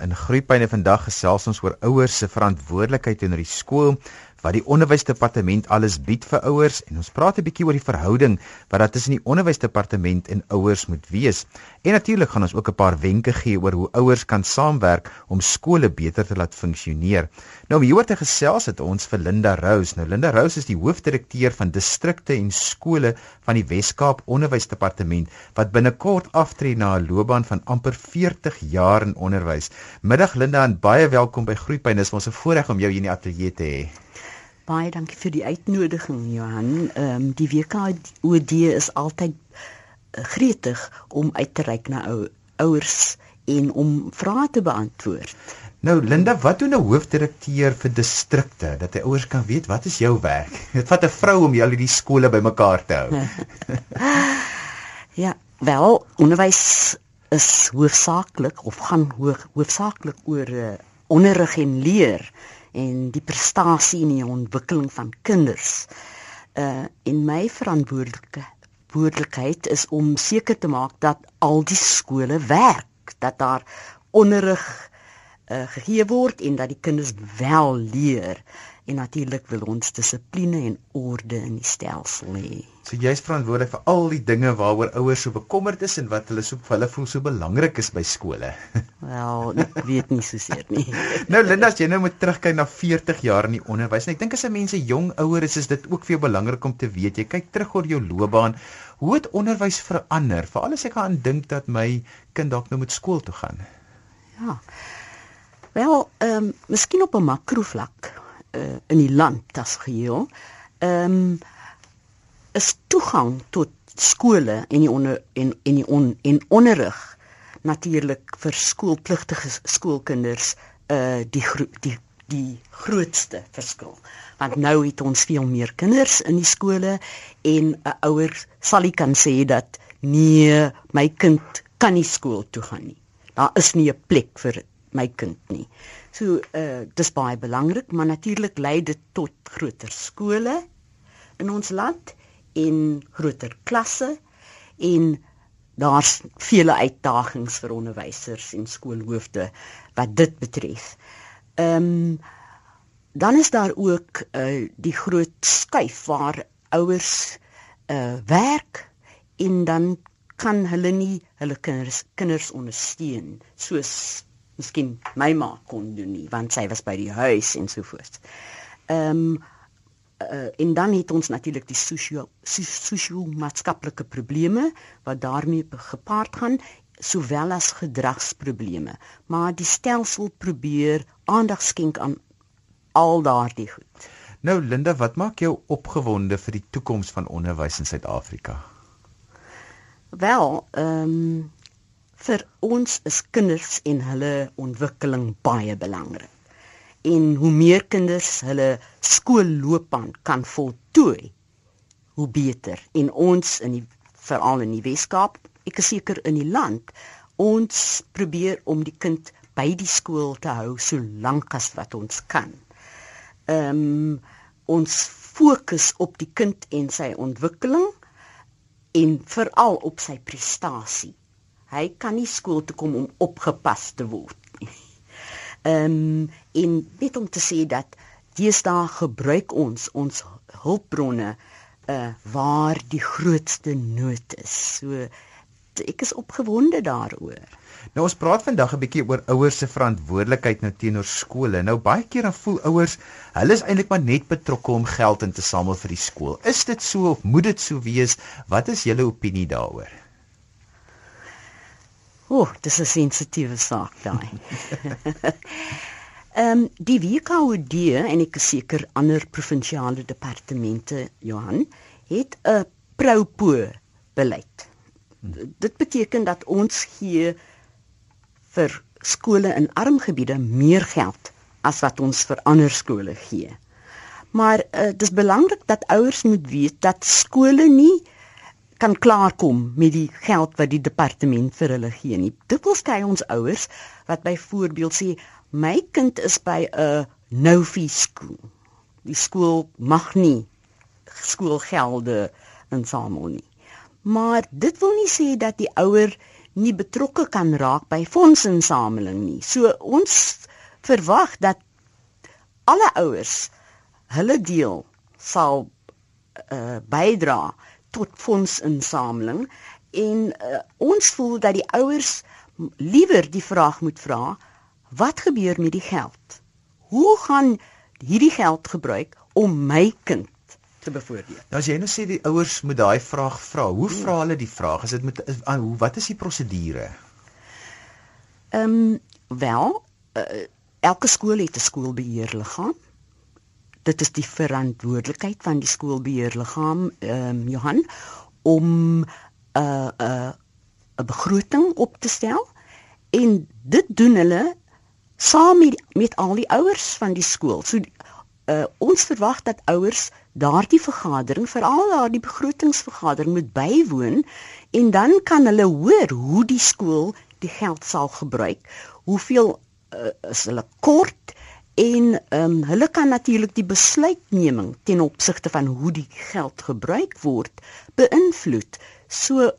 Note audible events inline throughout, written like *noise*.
In Groepyne vandag gesels ons oor ouers se verantwoordelikheid teenoor die skool, wat die onderwysdepartement alles bied vir ouers en ons praat 'n bietjie oor die verhouding wat daar tussen die onderwysdepartement en ouers moet wees. En natuurlik gaan ons ook 'n paar wenke gee oor hoe ouers kan saamwerk om skole beter te laat funksioneer. Nou om hieroor te gesels het ons vir Linda Rose. Nou Linda Rose is die hoofdirekteur van distrikte en skole van die Wes-Kaap Onderwysdepartement wat binnekort aftree na 'n loopbaan van amper 40 jaar in onderwys. Middag Linda en baie welkom by Groepyne. Dit is ons 'n voorreg om jou hier in die ateljee te hê. Baie dankie vir die uitnodiging Johan. Ehm um, die WKOD is altyd uh, gretig om uit te reik na ou ouers en om vrae te beantwoord. Nou Linda, wat doen 'n hoofdirekteur vir distrikte dat hy ouers kan weet wat is jou werk? Dit vat 'n vrou om julle die skole bymekaar te hou. *laughs* ja, wel, onderwys is hoofsaaklik of gaan hoofsaaklik oor uh, onderrig en leer en die prestasie en die ontwikkeling van kinders. Uh en my verantwoordelike verantwoordelikheid is om seker te maak dat al die skole werk, dat daar onderrig uh gegee word en dat die kinders wel leer en natuurlik wil ons dissipline en orde in die stelsel hê. So jy's verantwoordelik vir al die dinge waaroor ouers so bekommerd is en wat hulle so hulle voel so belangrik is by skole. *laughs* Wel, ek weet nie so seer nie. *laughs* nou Linda, as jy nou moet terugkyk na 40 jaar in die onderwys, en ek dink as 'n mense jong ouer is, is dit ook vir jou belangrik om te weet. Jy kyk terug oor jou loopbaan, hoe het onderwys verander? Veral as ek aan dink dat my kind dalk nou moet skool toe gaan. Ja. Wel, ehm um, miskien op 'n makrovlak uh, in die land as geheel. Ehm um, is toegang tot skole en die onder en en die on, en onderrig natuurlik vir skoolpligtige skoolkinders uh die die die grootste verskil. Want nou het ons veel meer kinders in die skole en 'n uh, ouer sal nie kan sê dat nee, my kind kan nie skool toe gaan nie. Daar is nie 'n plek vir my kind nie. So uh dis baie belangrik, maar natuurlik lei dit tot groter skole in ons land en groter klasse en daar's vele uitdagings vir onderwysers en skoolhoofde wat dit betref. Ehm um, dan is daar ook uh die groot skuif waar ouers uh werk en dan kan hulle nie hulle kinders kinders ondersteun soos miskien my ma kon doen nie want sy was by die huis en so voort. Ehm um, uh, en dan het ons natuurlik die sosio sosio-maatskaplike probleme wat daarmee gepaard gaan sowel as gedragsprobleme. Maar die stelsel probeer aandag skenk aan al daardie goed. Nou Linda, wat maak jou opgewonde vir die toekoms van onderwys in Suid-Afrika? Wel, ehm um, vir ons is kinders en hulle ontwikkeling baie belangrik. En hoe meer kinders hulle skoolloopbaan kan voltooi, hoe beter. En ons in die veral in die Weskaap, ek is seker in die land, ons probeer om die kind by die skool te hou so lank as wat ons kan. Ehm um, ons fokus op die kind en sy ontwikkeling en veral op sy prestasie hy kan nie skool toe kom om opgepas te word nie. Ehm um, en net om te sê dat deesdae gebruik ons ons hulpbronne uh waar die grootste nood is. So ek is opgewonde daaroor. Nou ons praat vandag 'n bietjie oor ouers se verantwoordelikheid nou teenoor skole. Nou baie keer dan voel ouers, hulle is eintlik maar net betrokke om geld in te samel vir die skool. Is dit so of moet dit so wees? Wat is julle opinie daaroor? O, oh, dis 'n sensitiewe saak daai. *laughs* Ehm um, die WKOD en ek seker ander provinsiale departemente Johan het 'n pro-po beleid. Dit beteken dat ons gee vir skole in arm gebiede meer geld as wat ons vir ander skole gee. Maar uh, dis belangrik dat ouers moet weet dat skole nie kan klaarkom met die geld wat die departement vir hulle gee nie. Dikwels kry ons ouers wat byvoorbeeld sê my kind is by 'n no-fee skool. Die skool mag nie skoolgelde insamel nie. Maar dit wil nie sê dat die ouer nie betrokke kan raak by fondsinsameling nie. So ons verwag dat alle ouers hulle deel sal uh, bydra tot fondsinsameling en uh, ons voel dat die ouers liewer die vraag moet vra wat gebeur met die geld? Hoe gaan hierdie geld gebruik om my kind te bevoordeel? Nou as jy nou sê die ouers moet daai vraag vra, hoe vra hulle die vraag? Is dit met hoe wat is die prosedure? Ehm um, wel, uh, elke skool het 'n skoolbeheerliggaam. Dit is die verantwoordelikheid van die skoolbeheerliggaam ehm um, Johan om 'n uh, 'n uh, 'n begroting op te stel en dit doen hulle saam met, met al die ouers van die skool. So uh, ons verwag dat ouers daardie vergadering, veral daardie begrotingsvergadering moet bywoon en dan kan hulle hoor hoe die skool die geld sal gebruik. Hoeveel uh, is hulle kort en um, hulle kan natuurlik die besluitneming ten opsigte van hoe die geld gebruik word beïnvloed. So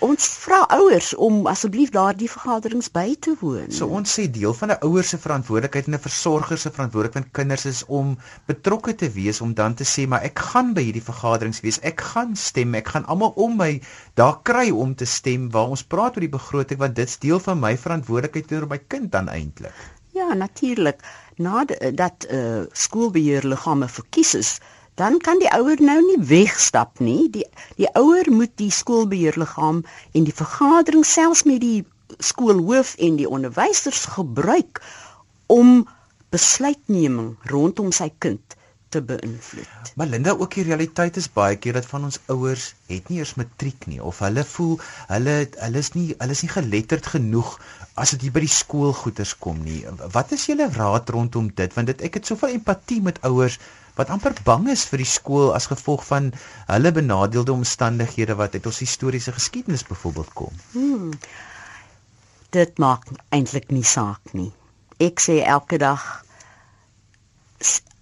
Ons vra ouers om asseblief daardie vergaderings by te woon. So ons sê deel van 'n ouer se verantwoordelikheid en 'n versorger se verantwoordelikheid van kinders is om betrokke te wees om dan te sê maar ek gaan by hierdie vergaderings wees. Ek gaan stem. Ek gaan almal om my daar kry om te stem waar ons praat oor die begroting want dit's deel van my verantwoordelikheid teenoor my kind dan eintlik. Ja, natuurlik. Nadat uh, skoolbeheerliggame verkies is, dan kan die ouer nou nie wegstap nie. Die die ouer moet die skoolbeheerliggaam en die vergadering selfs met die skoolhoof en die onderwysers gebruik om besluitneming rondom sy kind te beïnvloed. Maar Linda, ook die realiteit is baie keer dat van ons ouers het nie eers matriek nie of hulle voel hulle hulle is nie hulle is nie geletterd genoeg as dit hier by die skoolgoeders kom nie. Wat is julle raad rondom dit? Want dit ek het soveel empatie met ouers wat amper bang is vir die skool as gevolg van hulle benadeelde omstandighede wat uit ons historiese geskiedenis byvoorbeeld kom. Hmm. Dit maak eintlik nie saak nie. Ek sê elke dag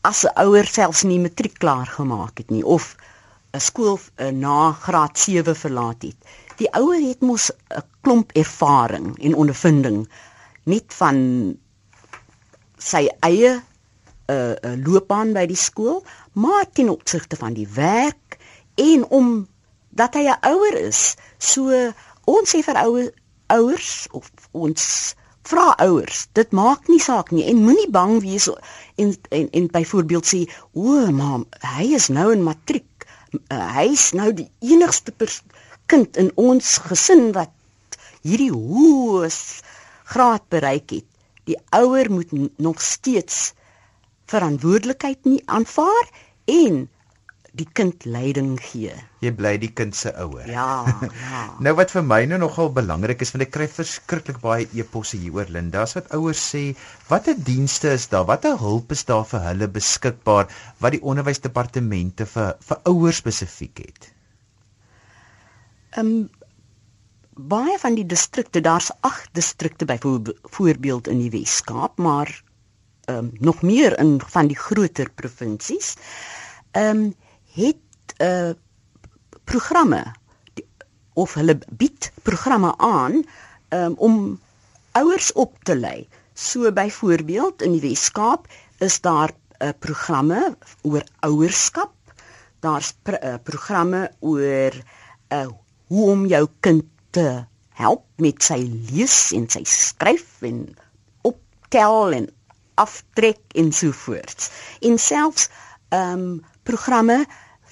as 'n ouer selfs nie matriek klaar gemaak het nie of 'n skool uh, na graad 7 verlaat het. Die ouer het mos 'n klomp ervaring en ondervinding net van sy eie 'n uh, 'n uh, loopbaan by die skool, maar ten opsigte van die werk en om dat hy 'n ouer is. So ons sê vir ouer ouers of ons vra ouers, dit maak nie saak nie en moenie bang wees en en, en byvoorbeeld sê, "O, mam, hy is nou in matriek. Uh, hy is nou die enigste kind in ons gesin wat hierdie hoë graad bereik het." Die ouer moet nog steeds verantwoordelikheid nie aanvaar en die kind leiding gee. Jy bly die kind se ouer. Ja, *laughs* ja. nou wat vir my nou nogal belangrik is, want ek kry verskriklik baie e-posse hieroor Linda, as wat ouers sê, watter dienste is daar? Watter hulp is daar vir hulle beskikbaar wat die onderwysdepartemente vir vir ouers spesifiek het? Um, baie van die distrikte, daar's 8 distrikte byvoorbeeld in die Wes-Kaap, maar um, nog meer in van die groter provinsies ehm um, het uh programme die, of hulle bied programme aan um, om ouers op te lei. So byvoorbeeld in die Wes-Kaap is daar 'n uh, programme oor ouerskap. Daar's pr uh, programme oor uh hoe om jou kind te help met sy lees en sy skryf en optel en aftrek en so voort. En selfs ehm um, programme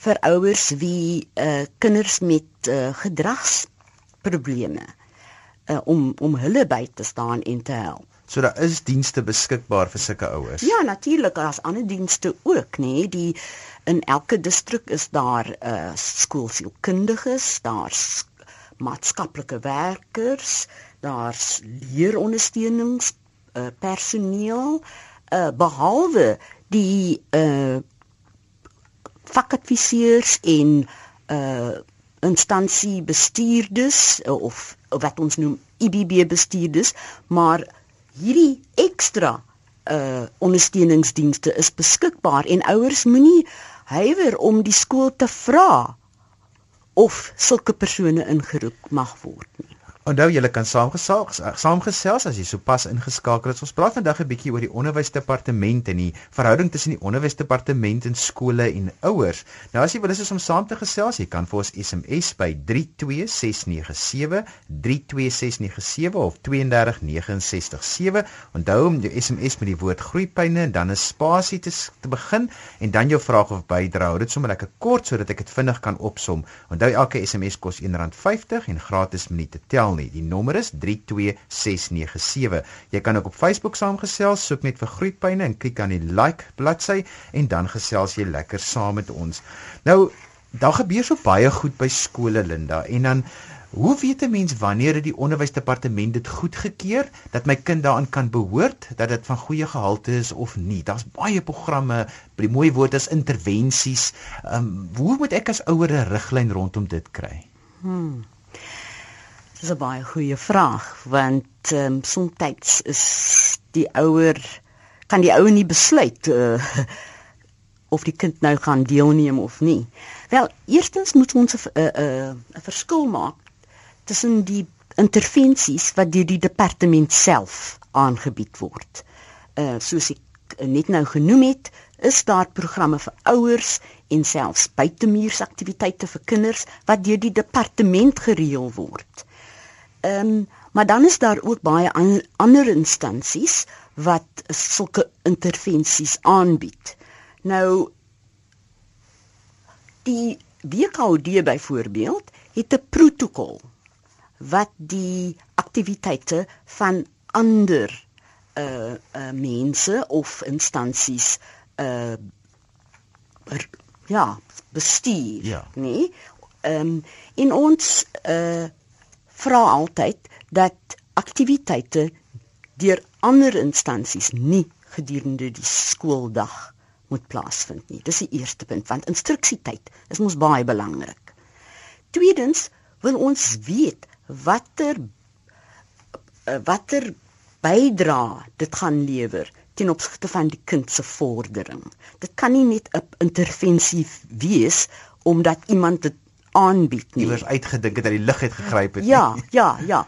vir ouers wie uh, kinders met uh, gedragsprobleme uh, om om hulle by te staan en te help. So daar is dienste beskikbaar vir sulke ouers. Ja, natuurlik, daar's ander dienste ook, nê, nee, die in elke distrik is daar 'n uh, skoolsielkundiges, daar's maatskaplike werkers, daar's leerondersteunings uh, personeel uh, behalwe die uh, vakadviseurs en uh, instansie bestuurders uh, of, of wat ons noem IBB bestuurders maar hierdie ekstra uh ondersteuningsdienste is beskikbaar en ouers moenie huiwer om die skool te vra of sulke persone ingeroep mag word nie. Onthou julle kan saamgesels saamgesels as jy sopas ingeskakel het. Ons praat vandag 'n bietjie oor die onderwysdepartement en die verhouding tussen die onderwysdepartement en skole en ouers. Nou as jy wil is om saam te gesels, jy kan vir ons SMS by 32697 32697 of 32967. Onthou om jou SMS met die woord groeipyne en dan 'n spasie te, te begin en dan jou vraag of bydra. Dit sommer lekker kort sodat ek dit vinnig kan opsom. Onthou elke SMS kos R1.50 en gratis minute tel nie. Die nommer is 32697. Jy kan ook op Facebook saamgesels, soek net vir Groetpyne en klik aan die like bladsy en dan gesels jy lekker saam met ons. Nou, daar gebeur so baie goed by skole Linda en dan Hoe weet 'n mens wanneer die onderwysdepartement dit goedgekeur dat my kind daaraan kan behoort dat dit van goeie gehalte is of nie? Daar's baie programme, die mooi woord is intervensies. Ehm um, hoe moet ek as ouer 'n riglyn rondom dit kry? Hmm. Dis 'n baie goeie vraag want ehm um, soms is die ouer kan die ouer nie besluit uh, *laughs* of die kind nou gaan deelneem of nie. Wel, eerstens moet ons 'n 'n 'n verskil maak tussen die intervensies wat deur die departement self aangebied word. Uh soos ek net nou genoem het, is daar programme vir ouers en selfs buitemuursaktiwiteite vir kinders wat deur die departement gereël word. Ehm um, maar dan is daar ook baie an, ander instansies wat sulke intervensies aanbied. Nou die WKD byvoorbeeld het 'n protokol wat die aktiwiteite van ander uh uh mense of instansies uh er, ja bestuur ja. nee ehm um, in ons uh vra altyd dat aktiwiteite deur ander instansies nie gedurende die skooldag moet plaasvind nie. Dis die eerste punt want instruksietyd is mos baie belangrik. Tweedens wil ons weet watter watter bydra dit gaan lewer ten opsigte van die kind se vordering. Dit kan nie net 'n intervensie wees omdat iemand dit aanbied nie. Iewers uitgedink het dat die lig het gegryp het. Ja, ja, ja.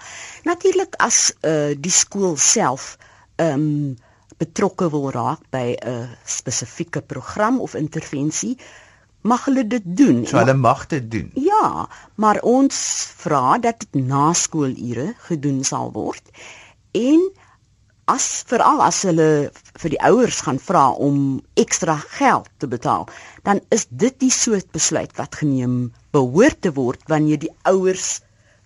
Natuurlik as uh die skool self ehm um, betrokke wil raak by 'n spesifieke program of intervensie, mag hulle dit doen. So hulle mag dit doen. Ja, maar ons vra dat dit na skoolure gedoen sal word en as veral as hulle vir die ouers gaan vra om ekstra geld te betaal, dan is dit die soort besluit wat geneem behoort te word wanneer die ouers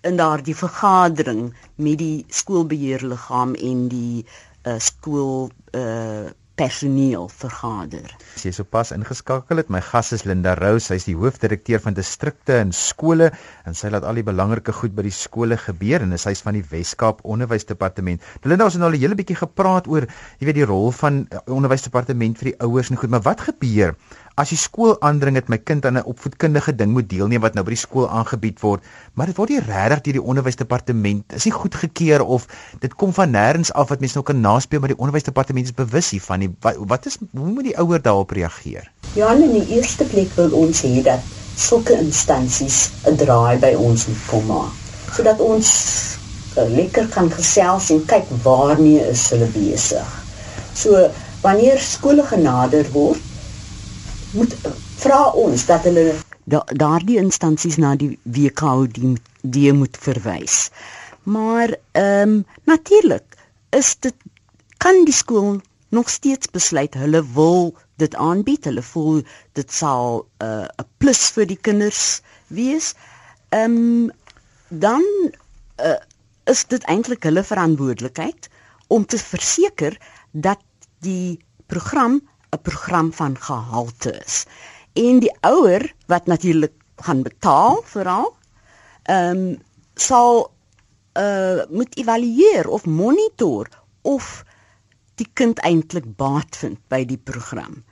in daardie vergadering met die skoolbeheerliggaam en die uh, skool uh, personeel vergader. Sy is sopas ingeskakel het. My gas is Linda Rose. Sy is die hoofdirekteur van distrikte en skole en sy laat al die belangrike goed by die skole gebeur en sy is van die Wes-Kaap Onderwysdepartement. Linda, ons het nou al 'n hele bietjie gepraat oor, jy weet, die rol van uh, onderwysdepartement vir die ouers en goed, maar wat gebeur as die skool aandring dat my kind aan 'n opvoedkundige ding moet deelneem wat nou by die skool aangebied word, maar dit word nie regtig deur die onderwysdepartement is nie goedgekeur of dit kom van nêrens af wat mense nou kan naspeel maar die onderwysdepartement is bewus hiervan nie. Wat, wat is hoe moet die ouer daarop reageer? Ja, in die eerste plek wil ons hê dat sulke instansies 'n draai by ons moet kom maak sodat ons uh, lekker kan gesels en kyk waarmee is hulle besig. So wanneer skole genader word moet vra ons dat hulle da, daardie instansies na die WKO die, die moet verwys. Maar ehm um, natuurlik is dit kan die skool nog steeds besluit hulle wil dit aanbied. Hulle voel dit sal eh, 'n uh, plus vir die kinders wees. Ehm um, dan uh, is dit eintlik hulle verantwoordelikheid om te verseker dat die program 'n program van gehalte is. En die ouer wat natuurlik gaan betaal veral ehm um, sal uh moet evalueer of monitor of die kind eintlik baat vind by die program.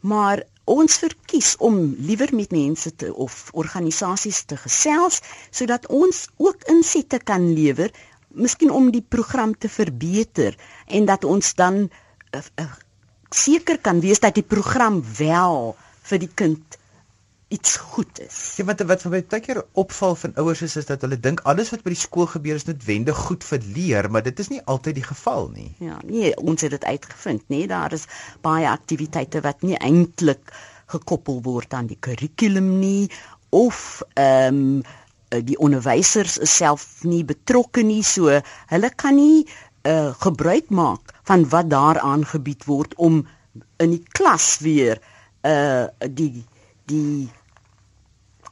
Maar ons verkies om liewer met mense te of organisasies te gesels sodat ons ook insette kan lewer miskien om die program te verbeter en dat ons dan uh, uh, seker kan wees dat die program wel vir die kind iets goed is. Ja, want wat vir my baie keer opval van ouers is is dat hulle dink alles wat by die skool gebeur is noodwendig goed vir leer, maar dit is nie altyd die geval nie. Ja, nee, ons het dit uitgevind, nee, daar is baie aktiwiteite wat nie eintlik gekoppel word aan die kurrikulum nie of ehm um, die onderwysers is self nie betrokke nie, so hulle kan nie uh, gebruik maak van wat daar aangebied word om in die klas weer uh die die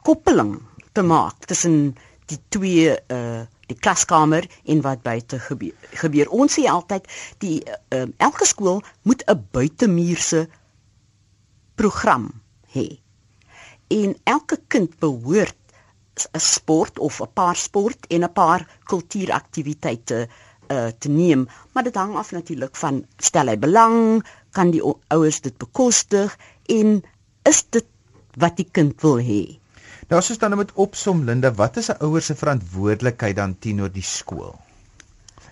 koppeling te maak tussen die twee uh die klaskamer en wat buite gebeur. gebeur. Ons sê altyd die uh, elke skool moet 'n buitemuurse program hê. En elke kind behoort 'n sport of 'n paar sport en 'n paar kultuuraktiwiteite uh te neem, maar dit hang af natuurlik van stel hy belang, kan die ouers dit bekostig en is dit wat die kind wil hê? Nou as ons dan met opsom Linda, wat is 'n ouer se verantwoordelikheid dan teenoor die skool?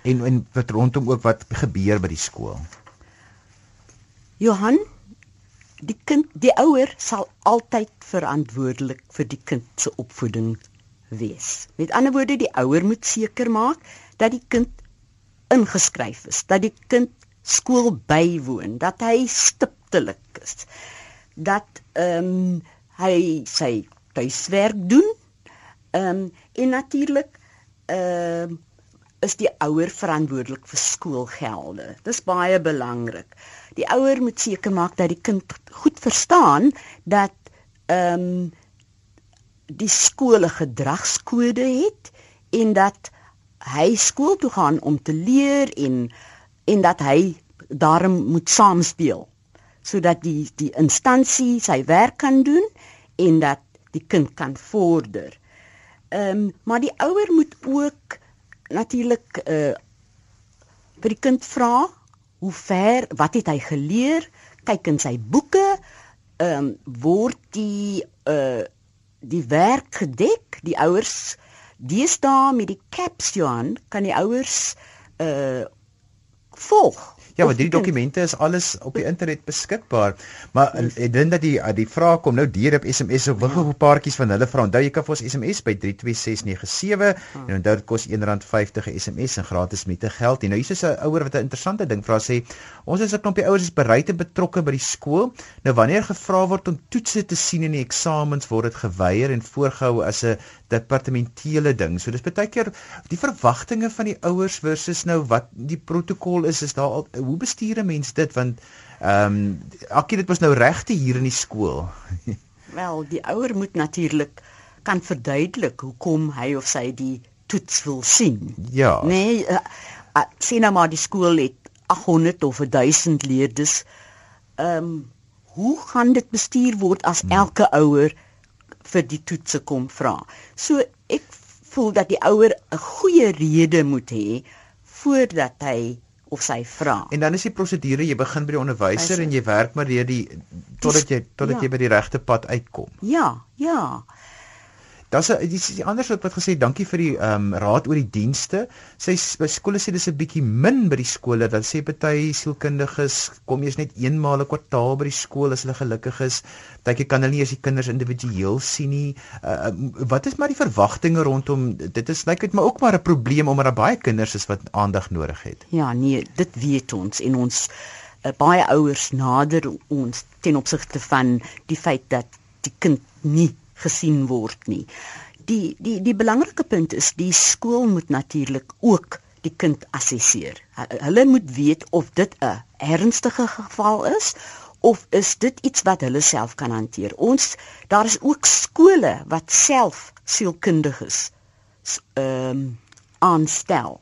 En en wat rondom ook wat gebeur by die skool? Johan, die kind, die ouer sal altyd verantwoordelik vir die kind se opvoeding wees. Met ander woorde, die ouer moet seker maak dat die kind ingeskryf is, dat die kind skool bywoon, dat hy stiptelik is. Dat ehm um, hy sy tuiswerk doen. Ehm um, en natuurlik ehm uh, is die ouer verantwoordelik vir skoolgelde. Dis baie belangrik. Die ouer moet seker maak dat die kind goed verstaan dat ehm um, die skool 'n gedragskode het en dat hy skool toe gaan om te leer en en dat hy daarom moet saamspeel sodat die die instansie sy werk kan doen en dat die kind kan vorder. Ehm um, maar die ouer moet ook natuurlik uh vir die kind vra hoe ver wat het hy geleer? Kyk in sy boeke. Ehm um, word die uh die werk gedek? Die ouers deesdae met die caps Johan kan die ouers uh volg Ja, want hierdie dokumente is alles op die internet beskikbaar. Maar ek dink dat die die vraag kom nou deur op SMS of wil gou 'n paartjies van hulle vra. Onthou jy kan vir ons SMS by 32697 hmm. en onthou dit kos R1.50 'n SMS en gratis met te geld. En nou hier is 'n ouer wat 'n interessante ding vra sê ons is 'n klompie ouers is bereid en betrokke by die skool. Nou wanneer gevra word om toetse te sien in die eksamens word dit geweier en voorgehou as 'n departementele ding. So dis baie keer die verwagtinge van die ouers versus nou wat die protokol is, is daar al hoe bestuur 'n mens dit want ehm um, akkie dit was nou regte hier in die skool. *laughs* Wel, die ouer moet natuurlik kan verduidelik hoekom hy of sy die toets wil sien. Ja. Nee, uh, uh, sien nou maar die skool het 800 of 1000 leerders. Ehm um, hoe gaan dit bestuur word as hmm. elke ouer vir die toetse kom vra. So ek voel dat die ouer 'n goeie rede moet hê voordat hy of sy vra. En dan is die prosedure jy begin by die onderwyser en jy werk maar deur die totdat jy totdat ja. jy by die regte pad uitkom. Ja, ja. Daar's 'n dis die ander soort wat gesê dankie vir die ehm um, raad oor die dienste. Sy by skole sê dis 'n bietjie min by die skole. Dan sê party sielkundiges kom eers net eenmaal 'n kwartaal by die skool as hulle gelukkig is. Partyke kan hulle nie eens die kinders individueel sien nie. Uh, wat is maar die verwagtinge rondom dit is lyk dit maar ook maar 'n probleem omdat daar baie kinders is wat aandag nodig het. Ja, nee, dit weet ons en ons uh, baie ouers nader ons ten opsigte van die feit dat die kind nie gesien word nie. Die die die belangrike punt is die skool moet natuurlik ook die kind assesseer. Hulle moet weet of dit 'n ernstige geval is of is dit iets wat hulle self kan hanteer. Ons daar is ook skole wat self sielkundiges ehm um, aanstel.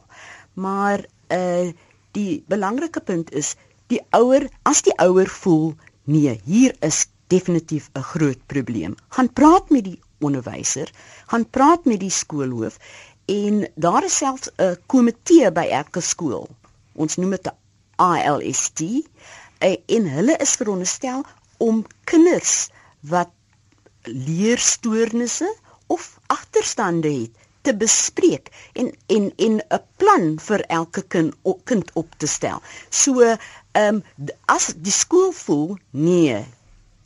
Maar uh die belangrike punt is die ouer as die ouer voel nee, hier is definitief 'n groot probleem. Gaan praat met die onderwyser, gaan praat met die skoolhoof en daar is selfs 'n komitee by elke skool. Ons noem dit 'n ILST en hulle is veronderstel om kinders wat leerstoornisse of agterstande het te bespreek en en en 'n plan vir elke kind kind op te stel. So ehm um, as die skool voel nee,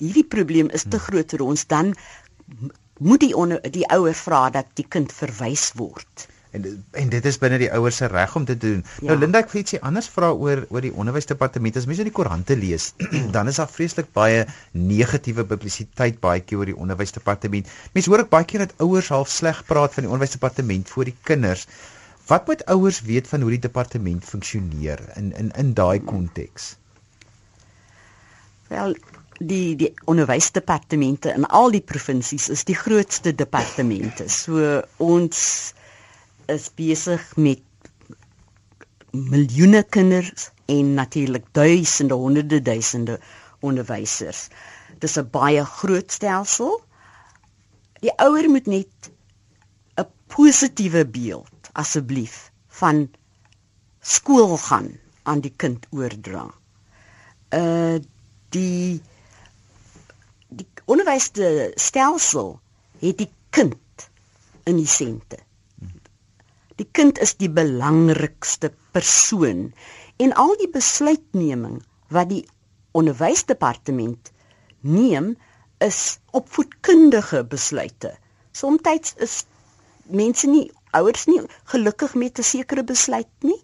hierdie probleem is te hmm. groot vir ons dan moet die onder, die ouer vra dat die kind verwys word. En en dit is binne die ouers se reg om te doen. Ja. Nou Linda, ek wil ietsie anders vra oor oor die onderwysdepartement. As mense in die koerante lees, *clears throat* dan is daar vreeslik baie negatiewe publisiteit baie keer oor die onderwysdepartement. Mense hoor ook baie keer dat ouers half sleg praat van die onderwysdepartement voor die kinders. Wat moet ouers weet van hoe die departement funksioneer in in in daai konteks? Wel, die die onderwysdepartemente in al die provinsies is die grootste departemente. So ons is besig met miljoene kinders en natuurlik duisende honderde duisende onderwysers. Dis 'n baie groot stelsel. Die ouer moet net 'n positiewe beeld asseblief van skool gaan aan die kind oordra. Uh die onderwysstelsel het die kind in die sentrum Die kind is die belangrikste persoon en al die besluitneming wat die onderwysdepartement neem is opvoedkundige besluite. Somstyds is mense nie ouers nie gelukkig met 'n sekere besluit nie,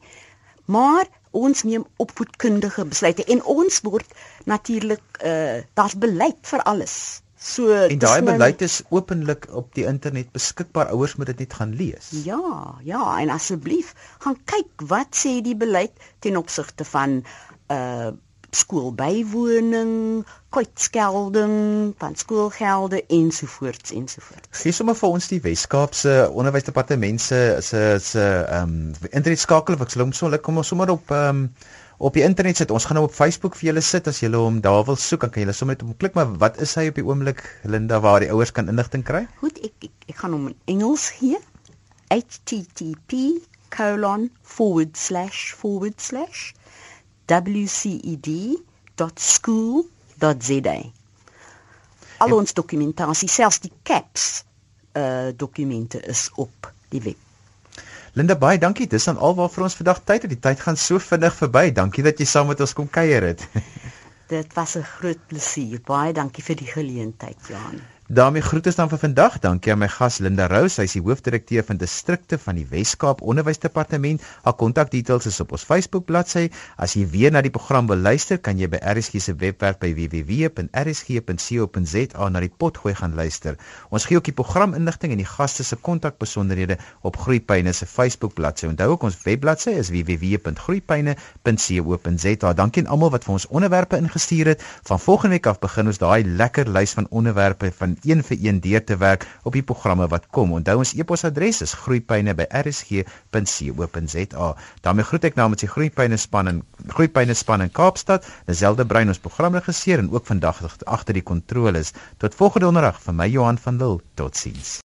maar ons neem opvoedkundige besluite en ons word natuurlik uh daar's beleid vir alles. So en daai beleid is openlik op die internet beskikbaar. Ouers moet dit net gaan lees. Ja, ja, en asseblief gaan kyk wat sê die beleid ten opsigte van uh skoolbywoning, kwytskelding, van skoolgelde ensovoorts ensovoorts. Gee sommer vir ons die Wes-Kaapse onderwysdepartement se se se ehm um, internet skakel of ek sal hom so lekker kom ons sommer op ehm um, op die internet sit. Ons gaan nou op Facebook vir julle sit as julle hom daar wil soek, dan kan julle sommer net op klik, maar wat is hy op die oomblik Linda waar die ouers kan inligting kry? Goed, ek ek, ek gaan hom in Engels gee. http wced.school.za Al ons dokumentasie, selfs die caps uh dokumente is op die web. Linda baie dankie. Dis dan alwaar vir ons vandag tyd het. Die tyd gaan so vinnig verby. Dankie dat jy saam met ons kom kuier het. *laughs* Dit was 'n groot plesier. Baie dankie vir die geleentheid, Johan daarmee groete dan vir vandag. Dankie aan my gas Linda Rose, sy is die hoofdirekteur van distrikte van die Wes-Kaap Onderwysdepartement. Haar kontakbesonderhede is op ons Facebook bladsy. As jy weer na die program wil luister, kan jy by RSG se webwerf by www.rsg.co.za na die potgooi gaan luister. Ons gee ook die programinligting en die gaste se kontakbesonderhede op Groepyne se Facebook bladsy. Onthou ook ons webbladsy is www.groepyne.co.za. Dankie aan almal wat vir ons onderwerpe ingestuur het. Van volgende week af begin ons daai lekker lys van onderwerpe van een vir een deur te werk op die programme wat kom. Onthou ons e-posadres is groeipyne@rsg.co.za. daarmee groet ek namens die groeipyne span en groeipyne span in Kaapstad, Lazelde Brein ons programregisseur en ook vandag agter die kontroles. Tot volgende donderdag vir my Johan van Lille. Totsiens.